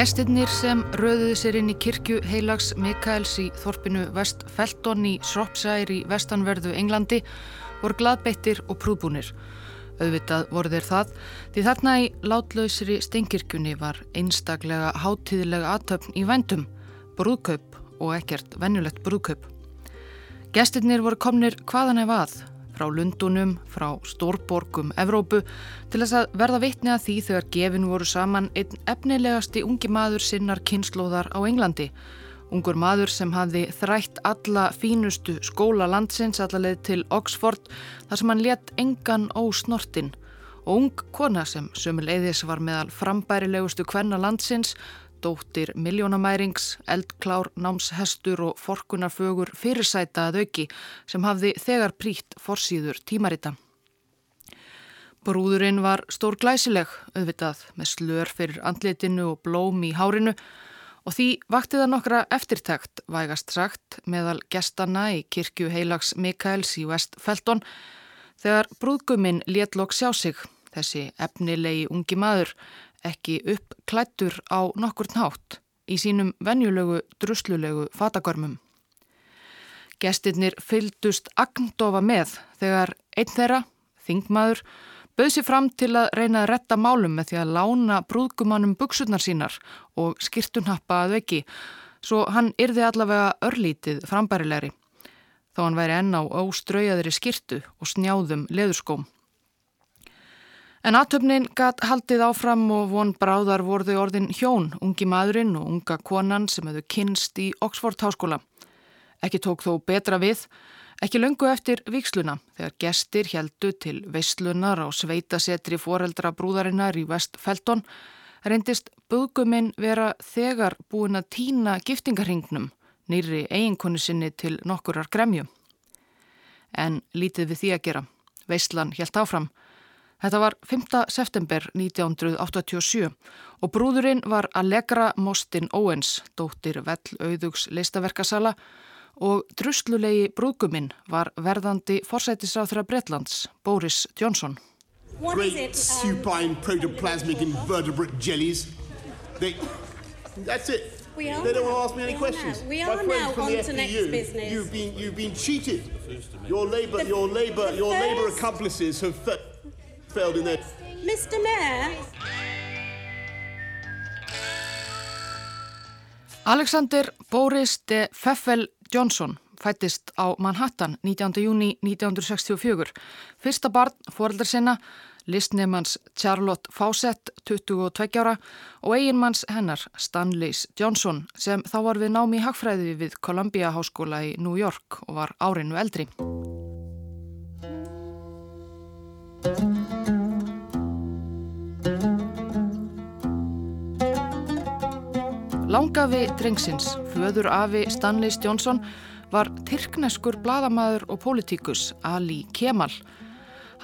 Gestinnir sem röðuðu sér inn í kirkju heilags Mikaels í þorpinu West Felton í Shropshire í vestanverðu Englandi voru gladbeittir og prúðbúnir. Auðvitað voru þeir það því þarna í látlausri stengirkjunni var einstaklega hátíðilega aðtöfn í vendum, brúðkaup og ekkert vennulegt brúðkaup. Gestinnir voru komnir hvaðan ef að, frá Lundunum, frá stórborgum Evrópu til þess að verða vitni að því þegar gefin voru saman einn efnilegasti ungi maður sinnar kynnslóðar á Englandi. Ungur maður sem hafði þrætt alla fínustu skóla landsins allaveg til Oxford þar sem hann let engan ósnortin og ung kona sem sömuleiðis var meðal frambærilegustu kvenna landsins dóttir miljónamærings, eldklár, námshestur og forkunarfögur fyrirsæta að auki sem hafði þegar prýtt forsýður tímarita. Brúðurinn var stór glæsileg, auðvitað, með slör fyrir andlitinu og blóm í hárinu og því vakti það nokkra eftirtækt, vægast sagt, meðal gestana í kirkju heilags Mikaels í West Felton þegar brúðguminn léttlokk sjá sig, þessi efnilegi ungi maður, ekki uppklættur á nokkur nátt í sínum venjulegu druslulegu fatagörmum. Gestinnir fyldust agndofa með þegar einn þeirra, þingmaður, bauð sér fram til að reyna að retta málum með því að lána brúðgumannum buksurnar sínar og skirtunhappa að veki, svo hann yrði allavega örlítið frambærilegri, þó hann væri enn á óstraujaðri skirtu og snjáðum leðurskóm. En aðtöfnin gatt haldið áfram og von bráðar voruðu orðin hjón, ungi maðurinn og unga konan sem hefðu kynst í Oxford háskóla. Ekki tók þó betra við, ekki löngu eftir viksluna þegar gestir heldu til veislunar á sveitasetri foreldra brúðarinnar í West Felton reyndist buguminn vera þegar búin að týna giftingarhingnum nýri eiginkonu sinni til nokkurar gremju. En lítið við því að gera. Veislan helt áfram. Þetta var 5. september 1987 og brúðurinn var Allegra Mostin Owens, dóttir vell auðugs listaverkasala og druslulegi brúðguminn var verðandi forsætisáþra Bretlands, Boris Johnson. Great um, supine protoplasmic invertebrate jellies. They, that's it. We are they don't want to ask me any questions. Now. We are now on to next business. You've been, you've been cheated. Your Labour, your Labour, your Labour accomplices have failed in their... Mr Mayor? Alexander Boris de Pfeffel Johnson fættist á Manhattan 19. júni 1964. Fyrsta barn fóreldar sinna, listnefnans Charlotte Fawcett, 22 ára og eiginmanns hennar Stanleys Johnson sem þá var við námi í hagfræði við Columbia Háskóla í New York og var árinu eldri. Langafi drengsins, föður afi Stanleys Johnson, var tyrkneskur bladamæður og pólitíkus Ali Kemal.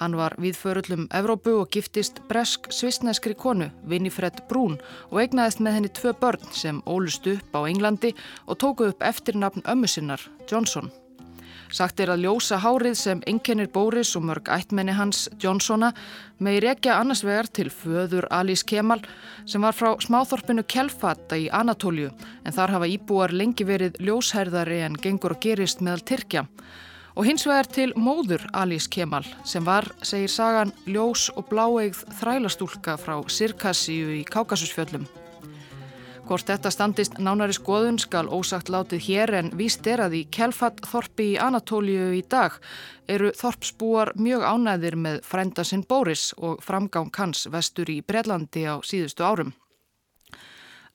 Hann var viðförullum Evrópu og giftist bresk svisneskri konu, Winifred Brún, og eignaðist með henni tvö börn sem ólust upp á Englandi og tóku upp eftirnafn ömmusinnar, Johnson. Sagt er að ljósa hárið sem enkenir Bóris og mörg ættmenni hans Johnsona með í rekja annars vegar til föður Alice Kemal sem var frá smáþorpinu Kelfata í Anatóliu en þar hafa íbúar lengi verið ljósherðari en gengur og gerist meðal Tyrkja. Og hins vegar til móður Alice Kemal sem var, segir sagan, ljós og bláeigð þrælastúlka frá Sirkassíu í Kákasusfjöllum. Hvort þetta standist nánari skoðun skal ósagt látið hér en víst er að í Kelfat Þorpi í Anatóliu í dag eru Þorpsbúar mjög ánæðir með frænda sinn Bóris og framgang hans vestur í Breitlandi á síðustu árum.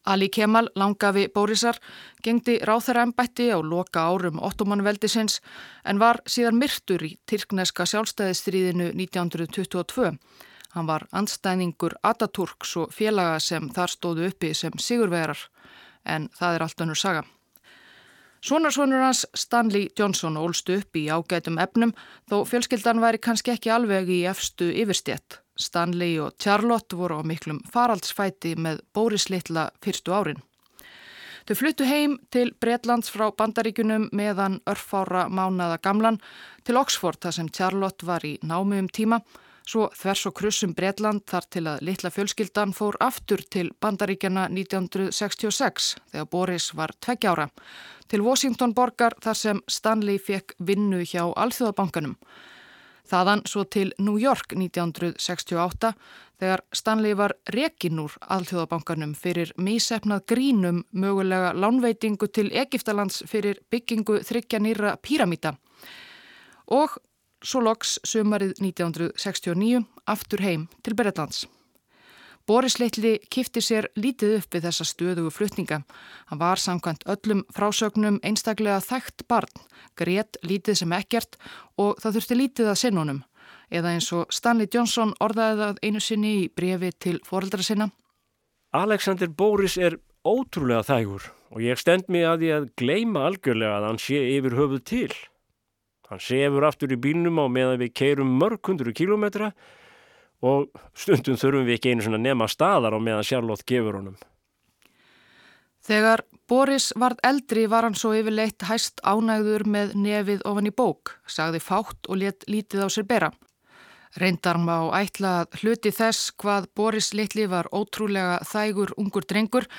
Ali Kemal, langafi Bórisar, gengdi ráþæra ennbætti á loka árum ottomanveldisins en var síðan myrtur í Tyrkneska sjálfstæðistríðinu 1922 Hann var andstæningur Ataturks og félaga sem þar stóðu uppi sem sigurverar, en það er allt önnur saga. Svonarsvonur hans Stanley Johnson ólstu upp í ágætum efnum þó fjölskyldan væri kannski ekki alveg í efstu yfirstjett. Stanley og Charlotte voru á miklum faraldsfæti með Boris Littla fyrstu árin. Þau fluttu heim til Bretlands frá bandaríkunum meðan örfára mánaða gamlan til Oxford þar sem Charlotte var í námi um tíma svo þvers og krussum Breitland þar til að litla fjölskyldan fór aftur til Bandaríkjana 1966 þegar Boris var tveggjára til Washington borgar þar sem Stanley fekk vinnu hjá Alþjóðabankanum. Þaðan svo til New York 1968 þegar Stanley var rekin úr alþjóðabankanum fyrir mísefnað grínum mögulega lánveitingu til Egiptalands fyrir byggingu þryggja nýra píramíta og svo loks sömarið 1969 aftur heim til Beretlands. Boris Leitli kifti sér lítið upp við þessa stöðugu flutninga. Hann var samkvæmt öllum frásögnum einstaklega þægt barn, grétt lítið sem ekkert og það þurfti lítið að sinnunum eða eins og Stanley Johnson orðaði það einu sinni í brefi til foreldra sinna. Alexander Boris er ótrúlega þægur og ég stend mig að því að gleima algjörlega að hann sé yfir höfuð til. Hann sefur aftur í bílnum á meðan við keirum mörg hundru kílometra og stundum þurfum við ekki einu svona nema staðar á meðan Charlotte gefur honum. Þegar Boris varð eldri var hann svo yfirleitt hæst ánægður með nefið ofan í bók, sagði fátt og let lítið á sér bera. Reyndar má ætla að hluti þess hvað Boris Littli var ótrúlega þægur ungur drengur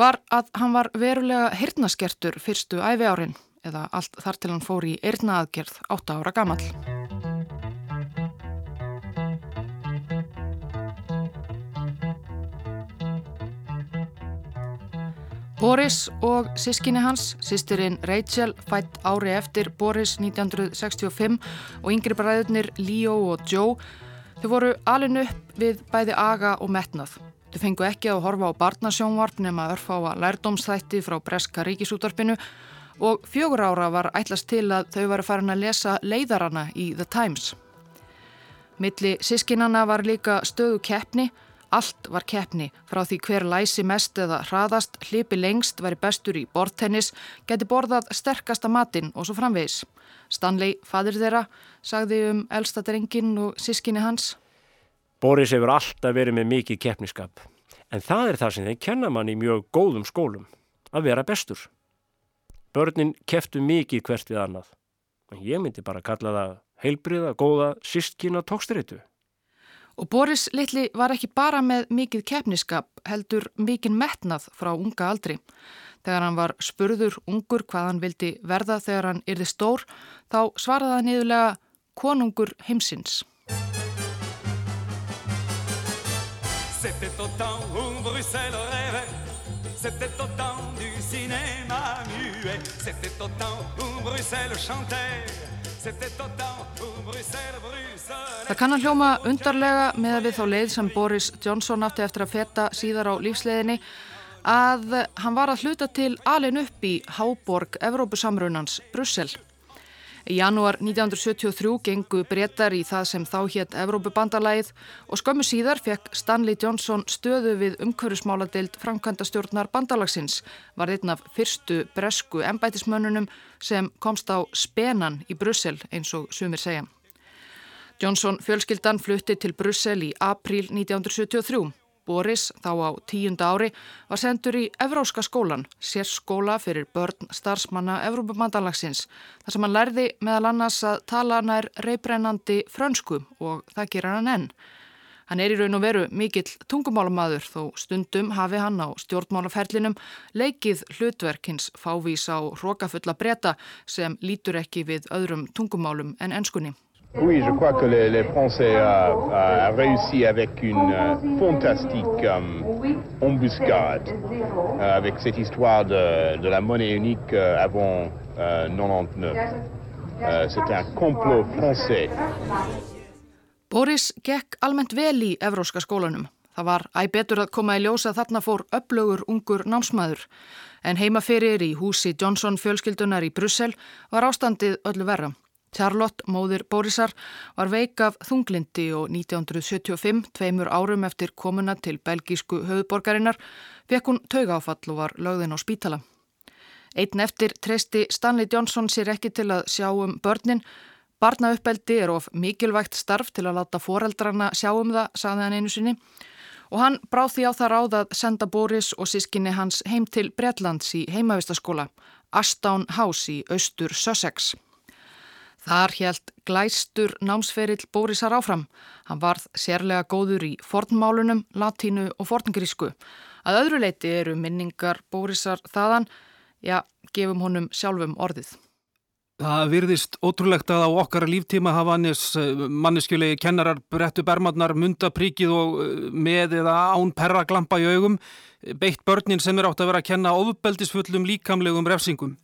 var að hann var verulega hirnaskertur fyrstu æfi árin eða allt þar til hann fór í eirna aðgerð 8 ára gammal. Boris og sískinni hans, sýstirinn Rachel, fætt ári eftir Boris 1965 og yngri bræðurnir Leo og Joe, þau voru alin upp við bæði aga og metnað. Þau fengu ekki að horfa á barnasjónvarp nema örfáa lærdómsþætti frá Breska ríkisútarpinu og fjögur ára var ætlast til að þau varu farin að lesa leiðarana í The Times. Milli sískinana var líka stöðu keppni Allt var keppni frá því hver læsi mest eða hraðast, hlipi lengst, væri bestur í bortennis, geti borðað sterkasta matinn og svo framvegis. Stanley, fadir þeirra, sagði um elsta drengin og sískinni hans. Boris hefur alltaf verið með mikið keppniskap, en það er það sem þeir kenna mann í mjög góðum skólum, að vera bestur. Börnin keftu mikið hvert við annað, en ég myndi bara kalla það heilbriða, góða, sístkina tókstritu. Og Boris Littli var ekki bara með mikið keppniskap, heldur mikið metnað frá unga aldri. Þegar hann var spurður ungur hvað hann vildi verða þegar hann yrði stór, þá svaraði hann yfirlega konungur heimsins. C'était au temps où Bruxelles rêvait C'était au temps du cinéma muet. C'était au temps où Bruxelles chantait. Það kann að hljóma undarlega með að við þá leið sem Boris Johnson átti eftir að feta síðar á lífsleðinni að hann var að hluta til alin upp í Háborg Evrópusamrunans Brussel. Í janúar 1973 gengu breytar í það sem þá hétt Evrópubandalæð og skömmu síðar fekk Stanley Johnson stöðu við umhverfismáladeild framkvæmda stjórnar bandalagsins, var einn af fyrstu bresku embætismönnunum sem komst á spenan í Brussel eins og sumir segja. Johnson fjölskyldan flutti til Brussel í april 1973. Boris, þá á tíunda ári, var sendur í Evróska skólan, sérskóla fyrir börn starfsmanna Evrópumandalagsins, þar sem hann lærði meðal annars að tala nær reybrennandi frönsku og það gera hann enn. Hann er í raun og veru mikill tungumálumadur þó stundum hafi hann á stjórnmálaferlinum leikið hlutverkins fávís á hrókafulla breyta sem lítur ekki við öðrum tungumálum en ennskunni. Oui, je crois que les, les Français ont réussi avec une euh, fantastique euh, embuscade, euh, avec cette histoire de, de, la monnaie unique euh, avant 99. Euh, euh, c'était un complot français. Boris gekk almennt vel í evróska skólanum. Það var æg betur að koma í ljósa þarna fór upplögur ungur námsmaður. En heimaferir í húsi Johnson fjölskyldunar í Brussel var ástandið öllu verra. Charlotte, móðir Borisar, var veik af þunglindi og 1975, tveimur árum eftir komuna til belgísku höfuborgarinnar, fekk hún taugáfall og var lögðin á spítala. Einn eftir treysti Stanley Johnson sér ekki til að sjá um börnin. Barnauppeldi er of mikilvægt starf til að láta foreldrarna sjá um það, saði hann einu sinni. Og hann bráð því á það ráð að senda Boris og sískinni hans heim til Bretlands í heimavistaskóla, Ashdown House í austur Sussex. Þar helt glæstur námsferill Bórisar áfram. Hann varð sérlega góður í fornmálunum, latínu og forngrísku. Að öðru leiti eru minningar Bórisar þaðan, já, gefum honum sjálfum orðið. Það virðist ótrúlegt að á okkar líftíma hafa hannes eh, manneskjulegi kennarar brettu bermadnar, mundapríkið og eh, með eða án perraglampa í augum, beitt börnin sem er átt að vera að kenna ofbeldisfullum líkamlegum refsingum.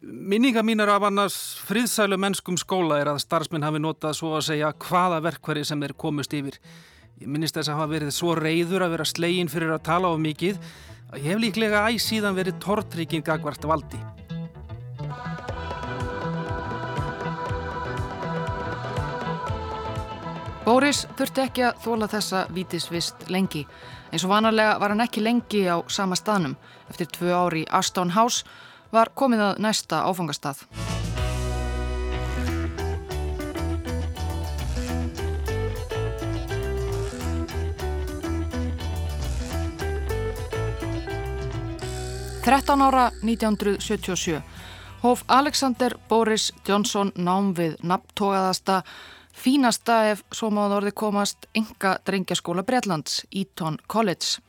Minninga mínar af annars friðsælu mennskum skóla er að starfsmenn hafi notað svo að segja hvaða verkværi sem þeir komust yfir. Ég minnist þess að hafa verið svo reyður að vera slegin fyrir að tala of mikið að ég hef líklega æsíðan verið tortrykking gagvart valdi. Bóris þurfti ekki að þóla þessa vítisvist lengi. Eins og vanalega var hann ekki lengi á sama staðnum. Eftir tvö ári í Aston House var komið að næsta áfangastað. Þrettán ára 1977 hóf Alexander Boris Johnson nám við nafntógaðasta fínasta ef svo máður orði komast enga drengjaskóla Breitlands, Eton College.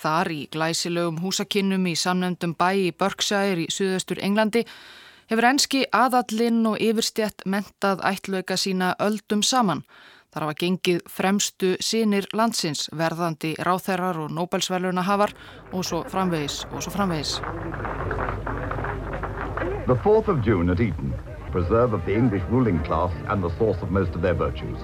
Þar í glæsilegum húsakinnum í samnefndum bæ í Berkshire í suðaustur Englandi hefur enski aðallinn og yfirstjett mentað ættlauka sína öldum saman. Þar hafa gengið fremstu sínir landsins, verðandi ráþerrar og Nobelsverluna hafar og svo framvegis og svo framvegis. The 4th of June at Eton, preserve of the English ruling class and the source of most of their virtues.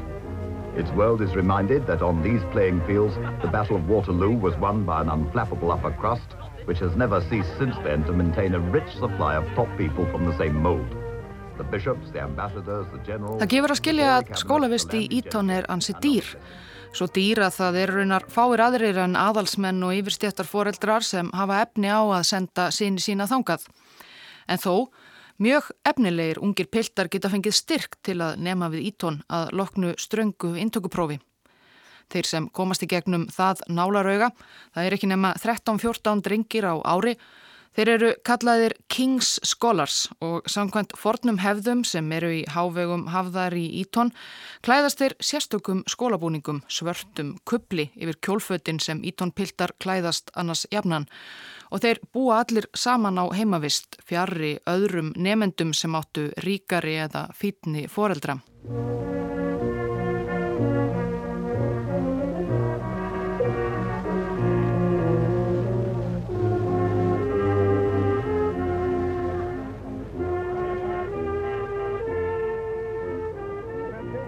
Its world is reminded that on these playing fields, the Battle of Waterloo was won by an unflappable upper crust, which has never ceased since then to maintain a rich supply of top people from the same mold. Bishops, það gefur að skilja að skólavist í Ítón er ansi dýr. Svo dýr að það er raunar fáir aðrir en aðalsmenn og yfirstjættar foreldrar sem hafa efni á að senda síni sína þangað. En þó Mjög efnilegir ungir piltar geta fengið styrk til að nema við ítón að loknu ströngu intökuprófi. Þeir sem komast í gegnum það nálarauga, það er ekki nema 13-14 drengir á ári, þeir eru kallaðir King's Scholars og samkvæmt fornum hefðum sem eru í hávegum hafðar í ítón, klæðast þeir sérstökum skólabúningum, svörtum kubli yfir kjólfötin sem ítón piltar klæðast annars jafnan og þeir búa allir saman á heimavist fjarrri öðrum nefendum sem áttu ríkari eða fítni foreldra.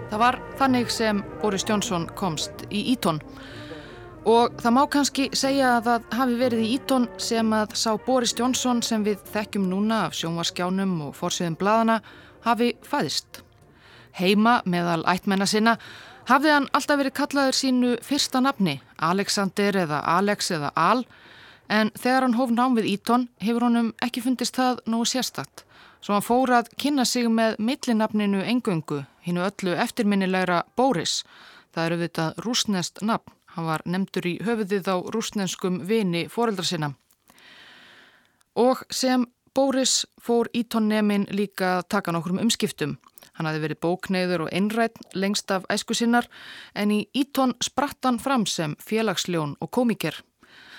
Það var þannig sem Boris Jónsson komst í Ítón Og það má kannski segja að það hafi verið í Ítón sem að sá Boris Johnson sem við þekkjum núna af sjónvarskjánum og fórsviðum bladana hafi fæðist. Heima meðal ættmenna sinna hafði hann alltaf verið kallaður sínu fyrsta nafni, Alexander eða Alex eða Al, en þegar hann hóf nám við Ítón hefur honum ekki fundist það nógu sérstatt. Svo hann fór að kynna sig með millinafninu engöngu, hinnu öllu eftirminnilegra Boris. Það eru þetta rúsnest nafn. Hann var nefndur í höfuðið á rúsnenskum vini foreldra sinna. Og sem Bóris fór Ítonnemin líka taka nokkur um umskiptum. Hann hafi verið bókneiður og einrætt lengst af æsku sinnar en í Ítón spratt hann fram sem félagsljón og komiker.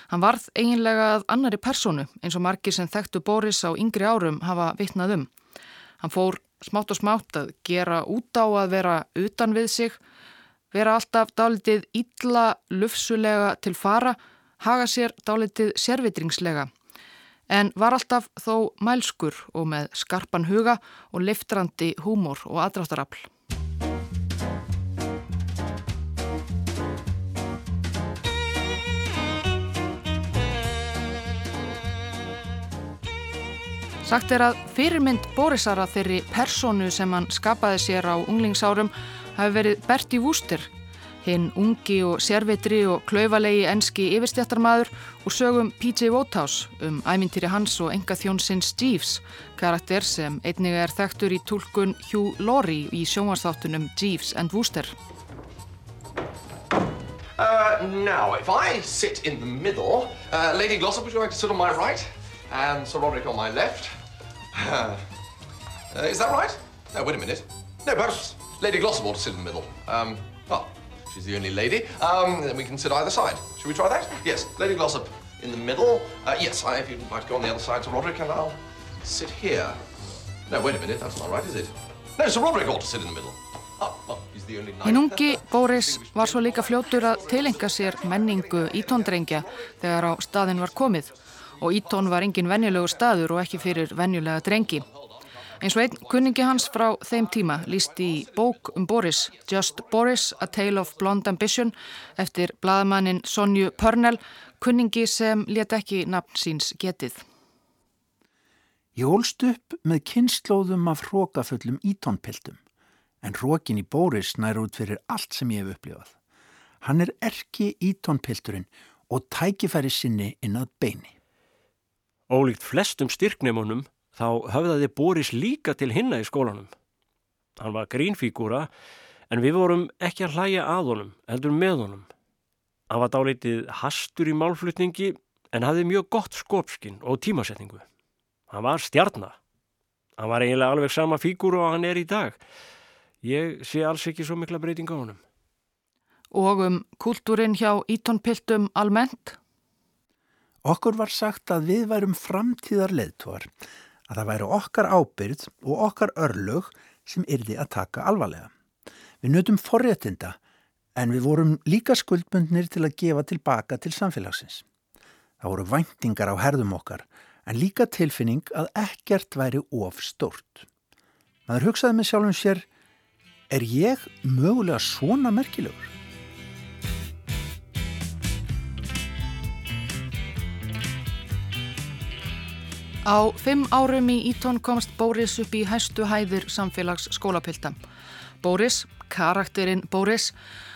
Hann varð eiginlega að annari personu eins og margir sem þekktu Bóris á yngri árum hafa vitnað um. Hann fór smátt og smátt að gera út á að vera utan við sig vera alltaf dálitið illa lufsulega til fara, haga sér dálitið sérvitringslega, en var alltaf þó mælskur og með skarpan huga og liftrandi húmor og aðráttarafl. Sagt er að fyrirmynd Borisara þeirri personu sem hann skapaði sér á unglingsárum hafi verið Berti Wúster, hinn ungi og sérvitri og klaufalegi enski yfirstjættarmadur og sögum P.J. Wodehouse um æmintýri hans og enga þjónsins Jeeves, karakter sem einnig er þekktur í tólkun Hugh Laurie í sjónvarsþáttunum Jeeves and Wooster. Uh, now, if I sit in the middle, uh, Lady Glossop, would you like to sit on my right? And Sir Roderick on my left? Uh, is that right? No, wait a minute. No, perhaps Lady Glossop ought to sit in the middle. Um, well, she's the only lady. Um, then we can sit either side. Should we try that? Yes, Lady Glossop in the middle. Uh, yes, I, if you'd like to go on the other side, Sir Roderick, and I'll sit here. No, wait a minute, that's not right, is it? No, Sir Roderick ought to sit in the middle. Hinn ungi Boris var svo líka fljótur að tilenga sér menningu ítóndrengja þegar á staðin var komið og ítón var engin venjulegu staður og ekki fyrir venjulega drengi. Eins og einn kunningi hans frá þeim tíma lísti í bók um Boris, Just Boris, A Tale of Blonde Ambition, eftir bladamannin Sonju Pörnell, kunningi sem let ekki nafn síns getið. Ég ólst upp með kynnslóðum af hrókafullum ítónpiltum en hrókin í Boris nær út fyrir allt sem ég hef upplifað. Hann er erki ítónpilturinn og tækifæri sinni inn að beini. Ólíkt flestum styrknemunum þá höfðaði Boris líka til hinna í skólanum. Hann var grínfígúra en við vorum ekki að hlæja að honum, heldur með honum. Hann var dálítið hastur í málflutningi en hafði mjög gott skopskinn og tímasetningu. Hann var stjarnar. Hann var eiginlega alveg sama fígúru og hann er í dag. Ég sé alls ekki svo mikla breyting á honum. Og um kúltúrin hjá ítonpiltum almennt? Okkur var sagt að við værum framtíðar leðtúar, að það væri okkar ábyrð og okkar örlög sem yrði að taka alvarlega. Við nötum forréttinda en við vorum líka skuldbundnir til að gefa tilbaka til samfélagsins. Það voru væntingar á herðum okkar en líka tilfinning að ekkert væri of stórt. Maður hugsaði með sjálfum sér Er ég mögulega svona merkilegur? Á fimm árum í Ítón komst Bóris upp í hæstu hæðir samfélags skólapilta. Bóris, karakterinn Bóris,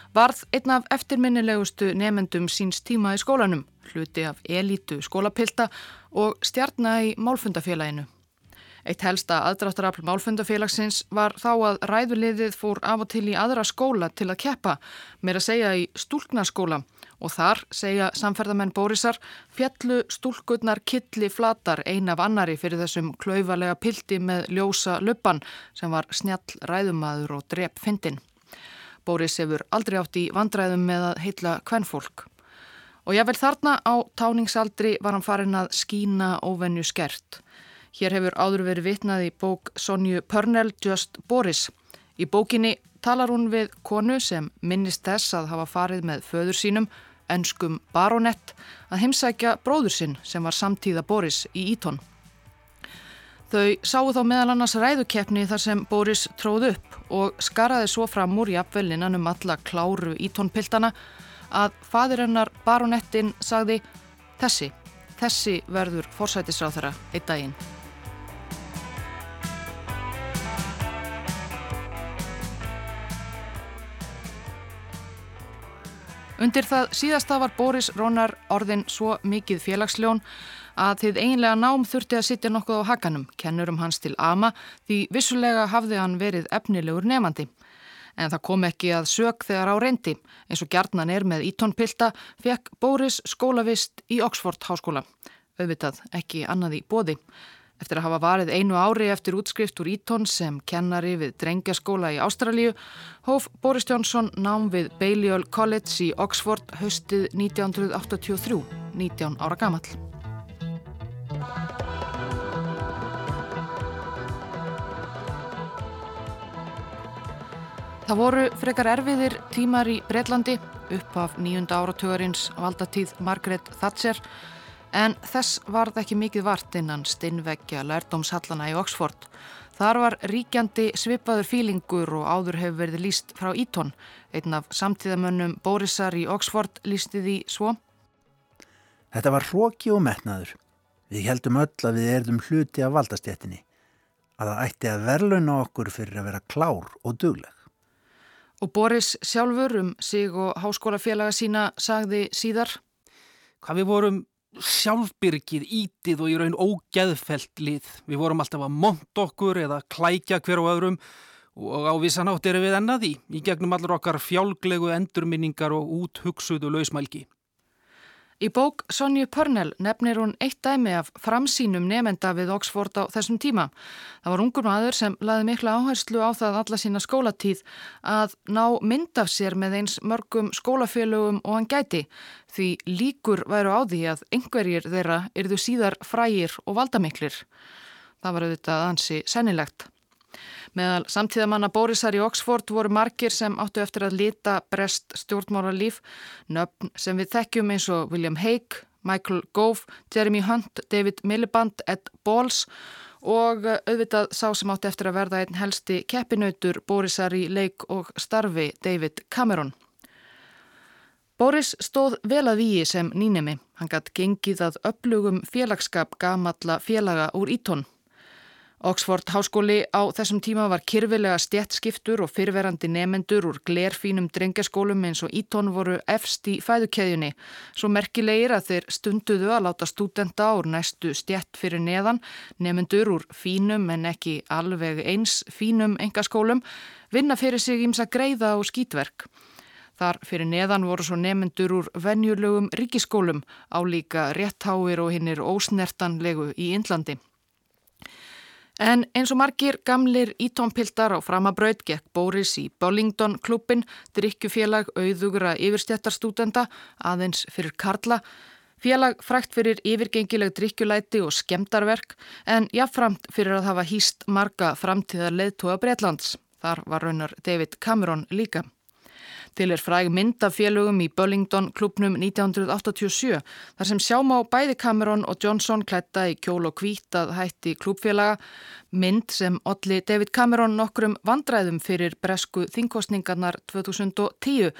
varð einn af eftirminnilegustu nefendum síns tíma í skólanum, hluti af elítu skólapilta og stjarnar í málfundafélaginu. Eitt helsta aðdráttarafl málfundafélagsins var þá að ræðuliðið fór af og til í aðra skóla til að keppa, meira segja í stúlknarskóla og þar, segja samferðamenn Bórisar, fjallu stúlkurnar killi flatar ein af annari fyrir þessum klauvalega pildi með ljósa löppan sem var snjall ræðumadur og drep fyndin. Bóris hefur aldrei átt í vandræðum með að heitla kvennfólk. Og jável þarna á táningsaldri var hann farin að skína óvenju skert. Hér hefur áður verið vitnað í bók Sonju Pörnell Just Boris. Í bókinni talar hún við konu sem minnist þess að hafa farið með föður sínum, ennskum baronett, að heimsækja bróður sinn sem var samtíða Boris í Ítón. Þau sáu þá meðal annars ræðukeppni þar sem Boris tróð upp og skaraði svo fram úr jafnvelinnan um alla kláru Ítónpiltana að fadirinnar baronettin sagði þessi, þessi verður forsætisráð þeirra einn daginn. Undir það síðasta var Boris Rónar orðin svo mikið félagsljón að þið eiginlega nám þurfti að sitja nokkuð á hakanum, kennurum hans til ama því vissulega hafði hann verið efnilegur nefandi. En það kom ekki að sög þegar á reyndi. Eins og gjarnan er með ítónpilta fekk Boris skólavist í Oxford háskóla. Auðvitað ekki annað í bóði. Eftir að hafa varið einu ári eftir útskrift úr Ítón sem kennari við drengjaskóla í Ástralíu hóf Boris Johnson nám við Balliol College í Oxford haustið 1983, 19 ára gamall. Það voru frekar erfiðir tímar í Breitlandi upp af nýjunda áratögarins valdatíð Margaret Thatcher En þess varð ekki mikið vart innan stinnveggja lærdómshallana í Oxford. Þar var ríkjandi svipaður fílingur og áður hefur verið líst frá Ítón. Einn af samtíðamönnum Borisar í Oxford lísti því svo. Þetta var hróki og metnaður. Við heldum öll að við erðum hluti af valdastjættinni. Að það ætti að verlauna okkur fyrir að vera klár og dugleg. Og Boris sjálfur um sig og háskólafélaga sína sagði síðar. Hvað við vorum sjálfbyrgið, ítið og í raun ógeðfelt lið. Við vorum alltaf að monta okkur eða klækja hver og öðrum og á vissanátt eru við ennaði í gegnum allur okkar fjálglegu endurminningar og úthugsuðu lausmælgi. Í bók Sonju Pörnell nefnir hún eitt dæmi af framsýnum nefenda við Oxford á þessum tíma. Það var ungur maður sem laði mikla áherslu á það alla sína skólatíð að ná mynd af sér með eins mörgum skólafélögum og hann gæti því líkur væru á því að einhverjir þeirra yrðu síðar frægir og valdamiklir. Það var auðvitað ansi sennilegt. Meðal samtíðamanna Bórisar í Oxford voru margir sem áttu eftir að lita brest stjórnmóralíf, nöfn sem við þekkjum eins og William Hague, Michael Gove, Jeremy Hunt, David Miliband, Ed Balls og auðvitað sá sem áttu eftir að verða einn helsti keppinautur Bórisar í leik og starfi David Cameron. Boris stóð vel að víi sem nýnemi. Hann gætt gengið að upplugum félagskap gamalla félaga úr ítón. Oxford háskóli á þessum tíma var kyrfilega stjettskiptur og fyrverandi nefendur úr glerfínum drengjaskólum eins og ítón voru efst í fæðukeðjunni. Svo merkilegir að þeir stunduðu að láta stúdenda úr næstu stjett fyrir neðan, nefendur úr fínum en ekki alveg eins fínum engaskólum, vinna fyrir sig ímsa greiða og skítverk. Þar fyrir neðan voru svo nefendur úr venjulögum ríkiskólum álíka réttháir og hinnir ósnertanlegu í Indlandi. En eins og margir gamlir ítómpildar á framabraut gekk Bóris í Bollington klubbin, drikkjufélag auðugra yfirstjættarstúdenda, aðeins fyrir Karla, félag frækt fyrir yfirgengileg drikkjulæti og skemdarverk en jáfnframt fyrir að hafa hýst marga framtíðar leðtóa Breitlands. Þar var raunar David Cameron líka. Til er fræg myndafélögum í Bullingdon klubnum 1987 þar sem sjáum á bæði Cameron og Johnson klætta í kjól og hvít að hætti klubfélaga mynd sem olli David Cameron nokkrum vandræðum fyrir bresku þingkostningarnar 2010.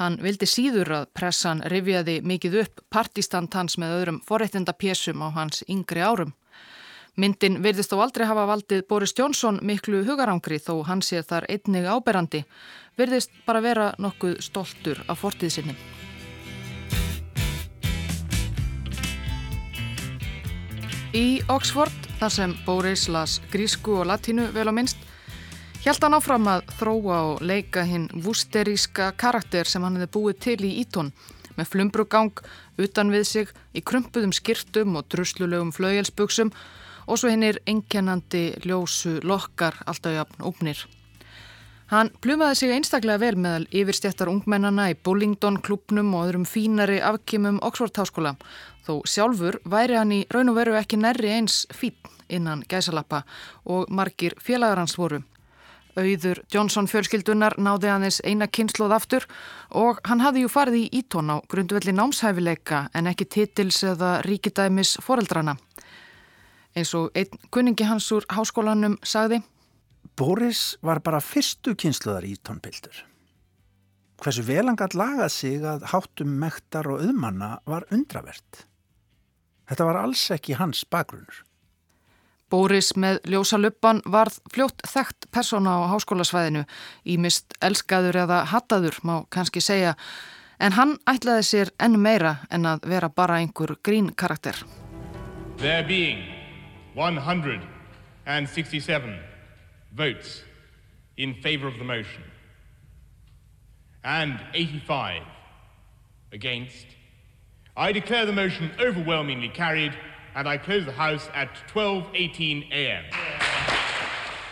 Hann vildi síður að pressan rifjaði mikið upp partistand hans með öðrum forreittindapésum á hans yngri árum. Myndin verðist þó aldrei hafa valdið Boris Johnson miklu hugarangri þó hann sé þar einnig áberandi. Verðist bara vera nokkuð stoltur af fortíðsinni. Í Oxford, þar sem Boris las grísku og latínu vel á minnst, held hann áfram að þróa og leika hinn vusteríska karakter sem hann hefði búið til í Ítón með flumbrugang utan við sig í krumpuðum skirtum og druslulegum flaugjelsbuksum og svo hennir enkenandi ljósu lokkar alltaf jafn ópnir. Hann plumaði sig einstaklega vel meðal yfirstjættar ungmennana í Bullingdon klubnum og öðrum fínari afkimum Oxford háskóla þó sjálfur væri hann í raun og veru ekki nærri eins fín innan gæsalappa og margir félagar hans voru. Auður Johnson fjölskyldunar náði þess eina kynsloð aftur og hann hafði jú farið í ítón á grundvelli námshæfileika en ekki titils eða ríkidæmis foreldrana. Eins og einn kunningi hans úr háskólanum sagði Boris var bara fyrstu kynsluðar í tónpildur. Hversu velangat lagað sig að háttum mektar og auðmanna var undravert. Þetta var alls ekki hans bakgrunur. Boris með ljósa luppan varð fljótt þekkt persóna á háskólasvæðinu í mist elskaður eða hattaður má kannski segja en hann ætlaði sér enn meira en að vera bara einhver grín karakter. There being 167 votes in favor of the motion and 85 against, I declare the motion overwhelmingly carried and I close the House at 12.18 a.m.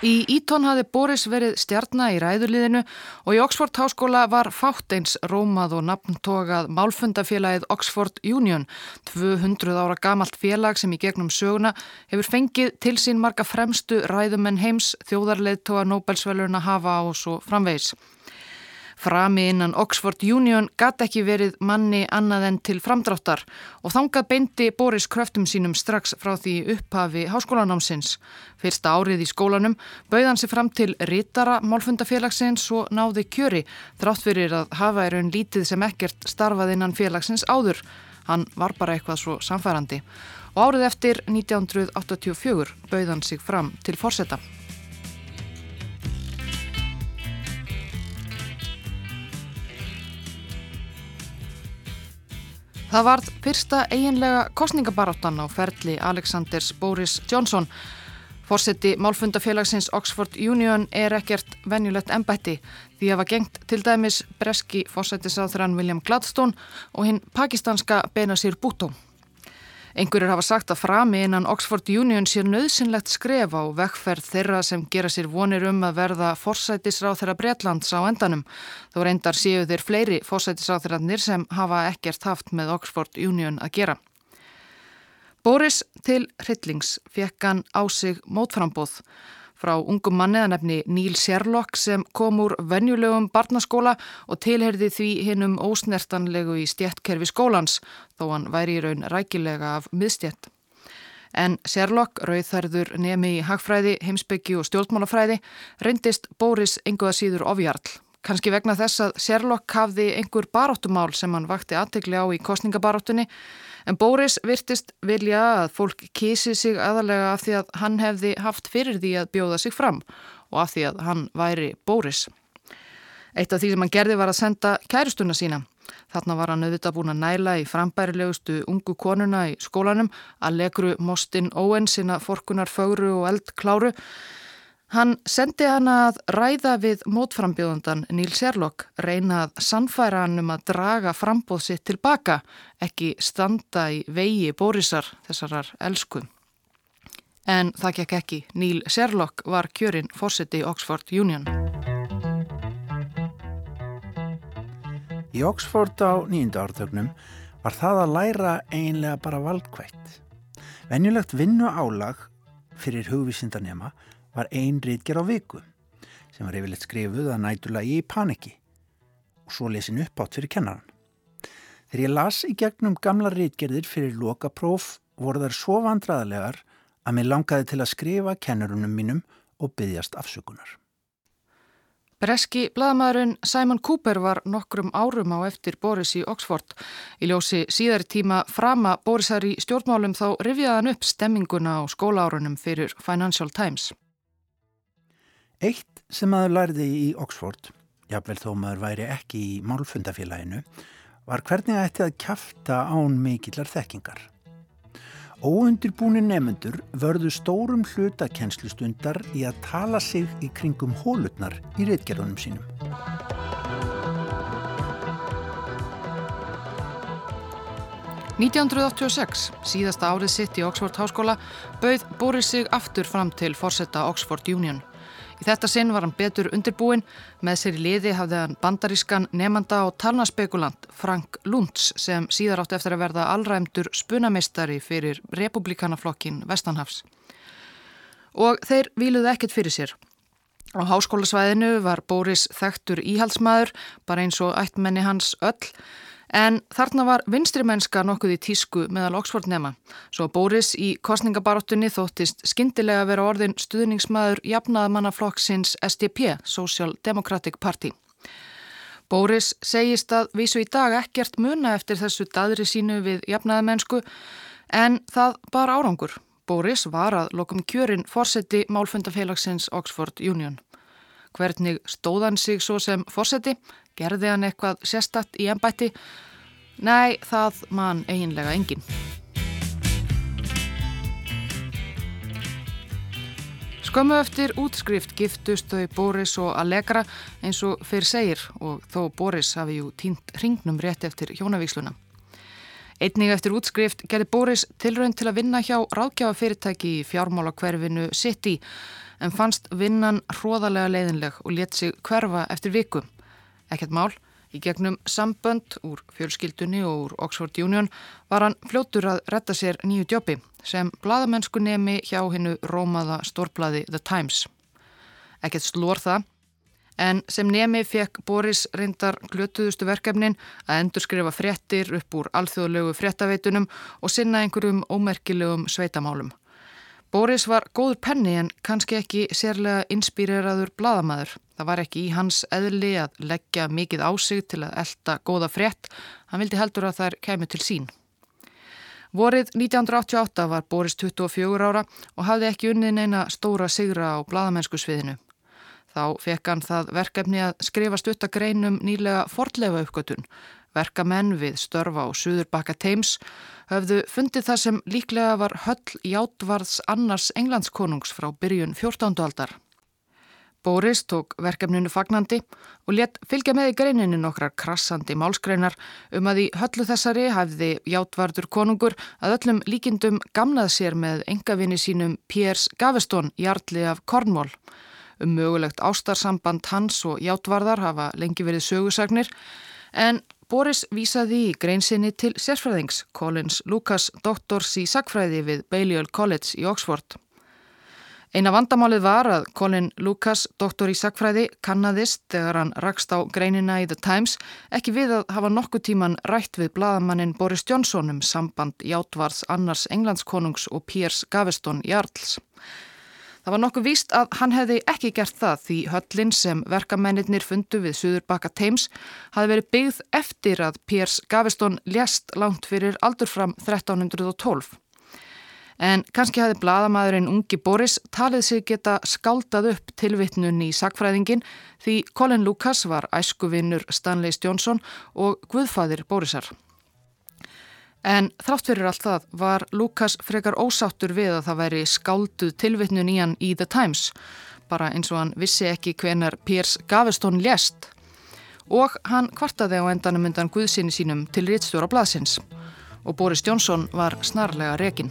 Í Ítón hafði Boris verið stjarnar í ræðurliðinu og í Oxford háskóla var fátt eins rómað og nafntogað málfundafélagið Oxford Union, 200 ára gamalt félag sem í gegnum söguna hefur fengið til sín marga fremstu ræðumenn heims, þjóðarleðtoga Nobelsvelurna hafa og svo framvegis. Frami innan Oxford Union gæti ekki verið manni annað en til framdráttar og þangað beindi Boris kröftum sínum strax frá því upphafi háskólanámsins. Fyrsta árið í skólanum bauðan sér fram til rítara málfundafélagsins og náði kjöri þrátt fyrir að hafa er raun lítið sem ekkert starfað innan félagsins áður. Hann var bara eitthvað svo samfærandi. Og árið eftir 1984 bauðan sig fram til fórsetta. Það varð fyrsta eiginlega kostningabaráttan á ferli Alexanders Boris Johnson. Fórseti málfundafélagsins Oxford Union er ekkert venjulegt ennbætti því að var gengt til dæmis breski fórsetisáþrann William Gladstone og hinn pakistanska Benazir Bhutto. Einhverjir hafa sagt að frami innan Oxford Union sé nöðsynlegt skref á vekkferð þeirra sem gera sér vonir um að verða forsætisráð þeirra Breitlands á endanum. Þó reyndar séu þeir fleiri forsætisráð sem hafa ekkert haft með Oxford Union að gera. Boris til Hryllings fekk hann á sig mótframbóð frá ungum manniðanefni Níl Sherlock sem kom úr venjulegum barnaskóla og tilherði því hinnum ósnertanlegu í stjettkerfi skólans þó hann væri í raun rækilega af miðstjett. En Sherlock, rauðþærður nemi í hagfræði, heimsbyggi og stjórnmálafræði, reyndist Boris enguða síður ofjarl. Kanski vegna þess að Sherlock hafði einhver baróttumál sem hann vakti aðtegli á í kostningabaróttunni En Bóris virtist vilja að fólk kísi sig aðalega af því að hann hefði haft fyrir því að bjóða sig fram og af því að hann væri Bóris. Eitt af því sem hann gerði var að senda kæristuna sína. Þarna var hann auðvitað búin að næla í frambærilegustu ungu konuna í skólanum að lekru Mostin Owen sinna forkunar fögru og eldkláru Hann sendi hana að ræða við mótframbjóðundan Níl Sérlokk, reyna að sannfæra hann um að draga frambóð sitt tilbaka, ekki standa í vegi Bórisar þessarar elsku. En það gekk ekki. Níl Sérlokk var kjörinn fórseti í Oxford Union. Í Oxford á nýjunda ártögnum var það að læra einlega bara valdkvætt. Venjulegt vinnu álag fyrir hugvísindanema var ein rítger á viku sem var yfirleitt skrifuð að nætulagi í paniki og svo lesin upp átt fyrir kennaran. Þegar ég las í gegnum gamla rítgerðir fyrir lokapróf voru þær svo vandraðalegar að mér langaði til að skrifa kennarunum mínum og byggjast afsökunar. Breski bladamæðurinn Simon Cooper var nokkrum árum á eftir Boris í Oxford. Í ljósi síðari tíma frama Borisar í stjórnmálum þá rifjaðan upp stemminguna á skólaárunum fyrir Financial Times. Eitt sem maður lærði í Oxford, jáfnvel þó maður væri ekki í málfundafélaginu, var hvernig það ætti að kæfta án mikillar þekkingar. Óundirbúni nefnendur vörðu stórum hlutakennslustundar í að tala sig í kringum hólutnar í reitgerðunum sínum. –1986, síðasta árið sitt í Oxford Háskóla, bauð Boris sig aftur fram til forsetta Oxford Union. Í þetta sinn var hann betur undirbúin, með sér í liði hafði hann bandarískan nefnda og talnaspekulant Frank Lunds sem síðar átti eftir að verða allræmdur spunamistari fyrir republikanaflokkin Vestanhafs. Og þeir viluði ekkert fyrir sér. Á háskólasvæðinu var Boris þekktur íhaldsmaður, bara eins og ættmenni hans öll, En þarna var vinstrimennska nokkuð í tísku meðal Oxford nema. Svo Boris í kostningabarottunni þóttist skindilega vera orðin stuðningsmaður jafnaðmannaflokksins SDP, Social Democratic Party. Boris segist að vísu í dag ekkert muna eftir þessu dadri sínu við jafnaðmennsku en það bar árangur. Boris var að lokum kjörin fórseti málfundafélagsins Oxford Union. Hvernig stóðan sig svo sem fórseti? Gerði hann eitthvað sérstatt í ennbætti? Nei, það man eiginlega engin. Skömmu eftir útskrift giftust þau Boris og Allegra eins og fyrir segir og þó Boris hafi jú tínt hringnum rétt eftir hjónavíksluna. Einning eftir útskrift gerði Boris tilraun til að vinna hjá ráðgjafafyrirtæki í fjármálakverfinu City en fannst vinnan hróðalega leiðinleg og let sig hverfa eftir viku. Ekkert mál, í gegnum sambönd úr fjölskyldunni og úr Oxford Union var hann fljóttur að retta sér nýju djópi sem bladamennsku nemi hjá hennu rómaða stórblaði The Times. Ekkert slór það, en sem nemi fekk Boris reyndar glötuðustu verkefnin að endurskrifa fréttir upp úr alþjóðlegu fréttaveitunum og sinna einhverjum ómerkilegum sveitamálum. Boris var góður penni en kannski ekki sérlega inspíreraður bladamæður. Það var ekki í hans eðli að leggja mikið á sig til að elda góða frétt. Hann vildi heldur að þær kemur til sín. Vorið 1988 var Boris 24 ára og hafði ekki unnið neina stóra sigra á bladamennsku sviðinu. Þá fekk hann það verkefni að skrifa stuttagreinum nýlega fordlega uppgötun verkamenn við störfa á Suðurbakka Teims höfðu fundið það sem líklega var höll játvarðs annars englandskonungs frá byrjun 14. aldar. Boris tók verkefninu fagnandi og let fylgja með í greininu nokkrar krassandi málskreinar um að í höllu þessari hafði játvardur konungur að öllum líkindum gamnað sér með engavinni sínum Piers Gaveston jarli af Cornwall. Um mögulegt ástarsamband hans og játvarðar hafa lengi verið sögusagnir en Boris vísaði í greinsinni til sérfræðings Collins Lucas, doktors í sagfræði við Balliol College í Oxford. Eina vandamálið var að Colin Lucas, doktor í sakfræði, kannadist þegar hann rakst á greinina í The Times ekki við að hafa nokkuð tíman rætt við bladamannin Boris Johnson um samband Játvarðs Annars Englandskonungs og Piers Gaveston Jarls. Það var nokkuð víst að hann hefði ekki gert það því höllin sem verkamennir fundu við Suðurbakka Thames hafi verið byggð eftir að Piers Gaveston lést langt fyrir aldur fram 1312. En kannski hafi bladamæðurinn ungi Boris talið sig geta skáldað upp tilvittnun í sakfræðingin því Colin Lucas var æskuvinnur Stanley Johnson og guðfæðir Borisar. En þrátt fyrir allt það var Lucas frekar ósáttur við að það væri skálduð tilvittnun í hann í The Times, bara eins og hann vissi ekki hvenar Piers Gaveston lést. Og hann kvartaði á endanum undan guðsynni sínum til réttstjóra blaðsins og Boris Johnson var snarlega rekinn.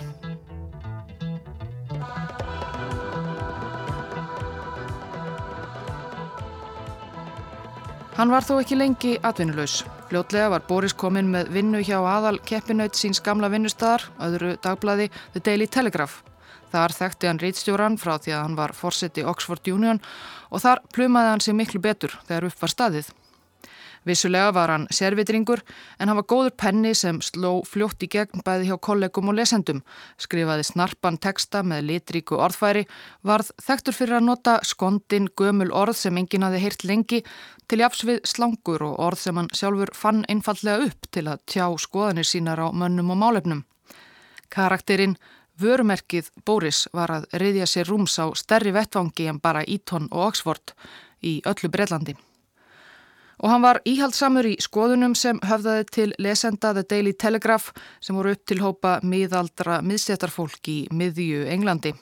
Hann var þó ekki lengi atvinnulegs. Fljótlega var Boris kominn með vinnu hjá aðal keppinaut síns gamla vinnustadar, öðru dagblæði The Daily Telegraph. Þar þekkti hann rítstjóran frá því að hann var fórseti Oxford Union og þar plumaði hann sig miklu betur þegar upp var staðið. Vissulega var hann sérvitringur en hann var góður penni sem sló fljótt í gegn bæði hjá kollegum og lesendum, skrifaði snarpan teksta með litríku orðfæri, varð þektur fyrir að nota skondin gömul orð sem enginn hafi heyrt lengi til jafs við slangur og orð sem hann sjálfur fann einfallega upp til að tjá skoðanir sínar á mönnum og málefnum. Karakterinn Vörumerkið Boris var að reyðja sér rúms á stærri vettvangi en bara Eton og Oxford í öllu Breitlandi. Og hann var íhaldsamur í skoðunum sem höfðaði til lesenda The Daily Telegraph sem voru upp til hópa miðaldra miðséttarfólk í miðju Englandi.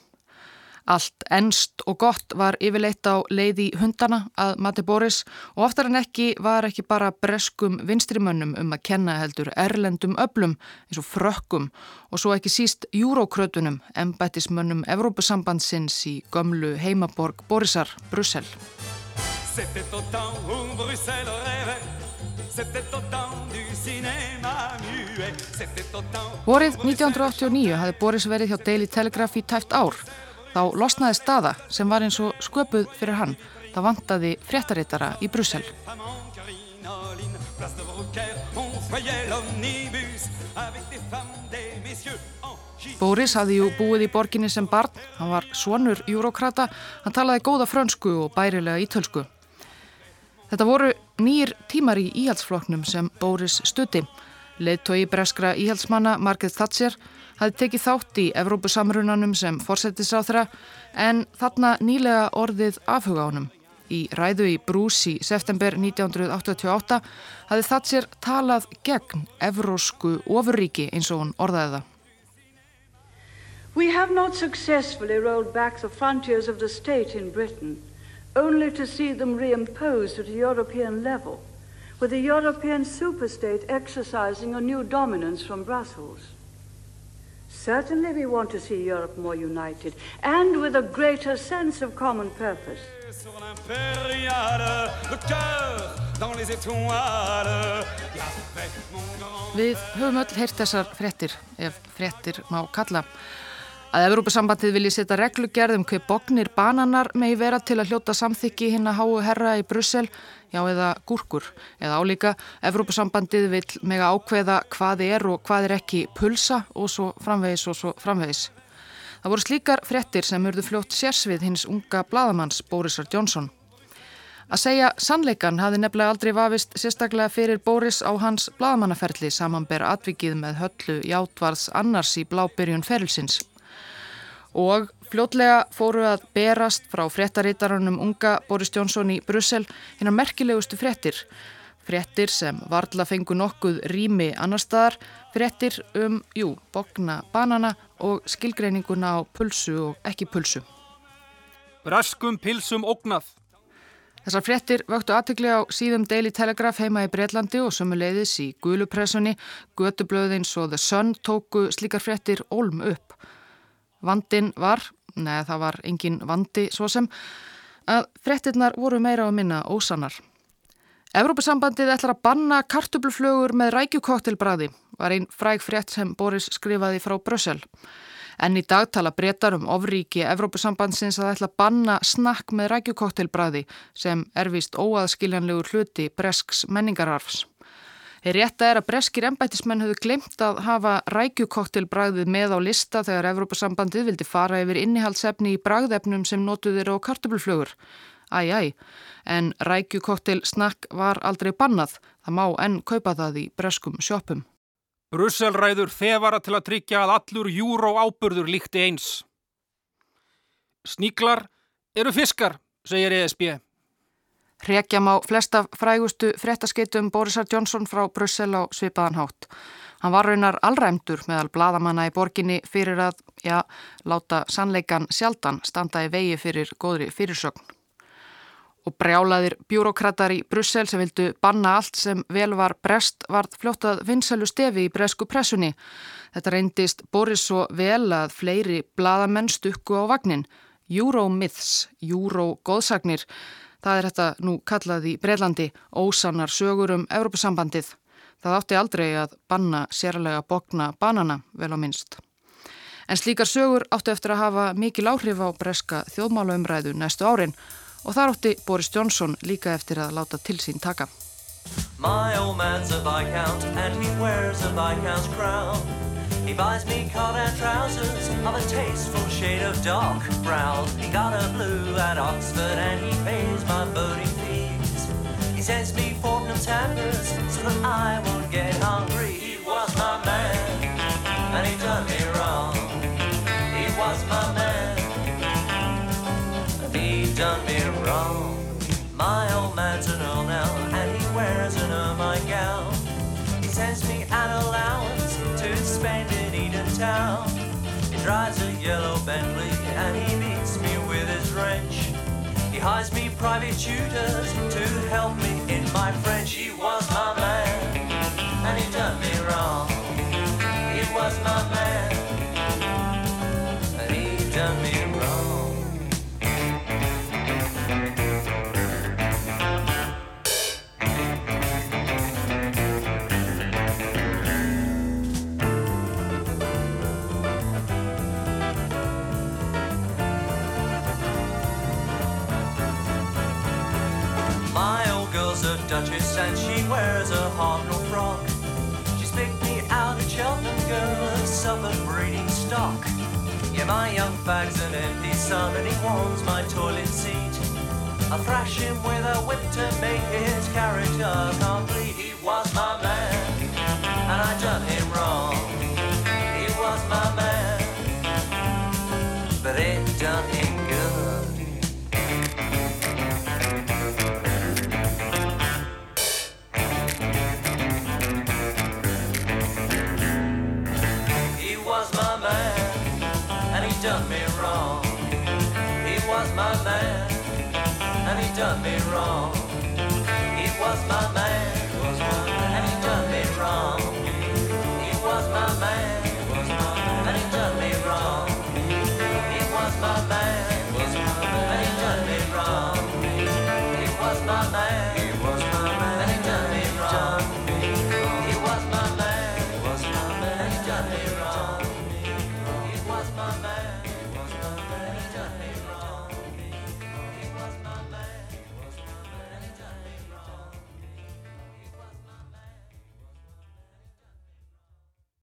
Allt ennst og gott var yfirleitt á leiði hundana að Matti Boris og oftar en ekki var ekki bara breskum vinstrimönnum um að kenna heldur erlendum öblum eins og frökkum og svo ekki síst júrókrötunum embættismönnum Evrópusambandsins í gömlu heimaborg Borisar, Brussel. C'était au temps où Bruxelles rêvait C'était au temps du cinéma muet C'était au temps Vorið 1989 hafði Boris verið hjá Daily Telegraph í tæft ár. Þá losnaði staða sem var eins og sköpuð fyrir hann. Það vantaði fréttarittara í Brussel. Boris hafði jú búið í borginni sem barn, hann var svonur júrókrata, hann talaði góða frönsku og bærilega ítölsku. Þetta voru nýjir tímar í íhaldsfloknum sem Boris stutti. Leittói breskra íhaldsmanna Margaret Thatcher hafði tekið þátt í Evrópusamrunanum sem forsettisáþra en þarna nýlega orðið afhuga ánum. Í ræðu í Brús í september 1988 hafði Thatcher talað gegn evrósku ofurríki eins og hún orðaði það. We have not successfully rolled back the frontiers of the state in Britain only to see them reimposed at a European level, with a European superstate exercising a new dominance from Brussels. Certainly we want to see Europe more united and with a greater sense of common purpose. Við höfum öll heyrt þessar frettir, ef frettir má kalla. Að Evrópusambandið vilji setja reglugerð um hver bognir bananar megi vera til að hljóta samþykki hinn að háu herra í Brussel, já eða gúrkur. Eða álíka, Evrópusambandið vil mega ákveða hvað er og hvað er ekki pulsa og svo framvegis og svo framvegis. Það voru slíkar frettir sem urðu fljótt sérsvið hins unga bladamanns Borisar Johnson. Að segja sannleikan hafi nefnilega aldrei vafist sérstaklega fyrir Boris á hans bladamannaferli samanber atvikið með höllu játvarðs annars í blábyrjun ferilsins og fljótlega fóru að berast frá fréttarítarunum unga Boris Johnson í Brussel hinnar merkilegustu fréttir. Frettir sem varla fengu nokkuð rými annar staðar, frettir um, jú, bogna banana og skilgreininguna á pulsu og ekki pulsu. Braskum pilsum ógnað. Þessar frettir vöktu aðtökli á síðum Daily Telegraph heima í Breitlandi og sömuleiðis í Guðlupressunni, Götublöðins og The Sun tóku slíkar frettir ólm upp. Vandin var, neða það var engin vandi svo sem, að frettirnar voru meira á minna ósannar. Evrópusambandið ætlar að banna kartubluflögur með rækjukoktelbræði var einn fræg frett sem Boris skrifaði frá Brössel. En í dag tala breytar um ofríki Evrópusambandsins að ætla að banna snakk með rækjukoktelbræði sem er vist óaðskiljanlegur hluti bresks menningararfs. Rétta er að breskir embættismenn höfðu glemt að hafa rækjukoktelbræðið með á lista þegar Evrópusambandið vildi fara yfir innihaldsefni í bræðefnum sem notuðir á kartubluflögur. Æj, æj, en rækjukoktel snakk var aldrei bannað. Það má enn kaupa það í breskum sjópum. Brusselræður þefara til að tryggja að allur júró áburður líkti eins. Sníklar eru fiskar, segir ESB. Hrekjam á flesta frægustu fréttaskeitum Borisar Jónsson frá Brussel á svipaðan hátt. Hann var raunar allræmdur meðal bladamanna í borginni fyrir að, já, láta sannleikan sjaldan standa í vegi fyrir góðri fyrirsögn. Og brjálaðir bjúrokratar í Brussel sem vildu banna allt sem vel var brest varð fljóttað vinsælu stefi í bresku pressunni. Þetta reyndist Boris svo vel að fleiri bladamenn stukku á vagnin. Euromyths, Eurogóðsagnir. Það er þetta nú kallað í Breitlandi ósannar sögur um Evrópusambandið. Það átti aldrei að banna sérlega bokna banana vel á minnst. En slíkar sögur átti eftir að hafa mikil áhrif á breska þjóðmálaumræðu næstu árin og þar átti Boris Johnson líka eftir að láta til sín taka. My old man's a viscount and he wears a viscount's crown He buys me and trousers of a tasteful shade of dark brown. He got a blue at Oxford and he pays my boating fees. He sends me and tenders so that I won't get hungry. He was my man and he done me wrong. Town. He drives a yellow Bentley and he beats me with his wrench. He hires me private tutors to help me in my French. He was my man and he done me wrong. He was my man Duchess and she wears a Hartnell frock. She's picked me out a Cheltenham girl of Suffolk breeding stock. Yeah, my young fag's an empty son and he warms my toilet seat. I thrash him with a whip to make his character complete. He was my man and I done him me wrong. He was my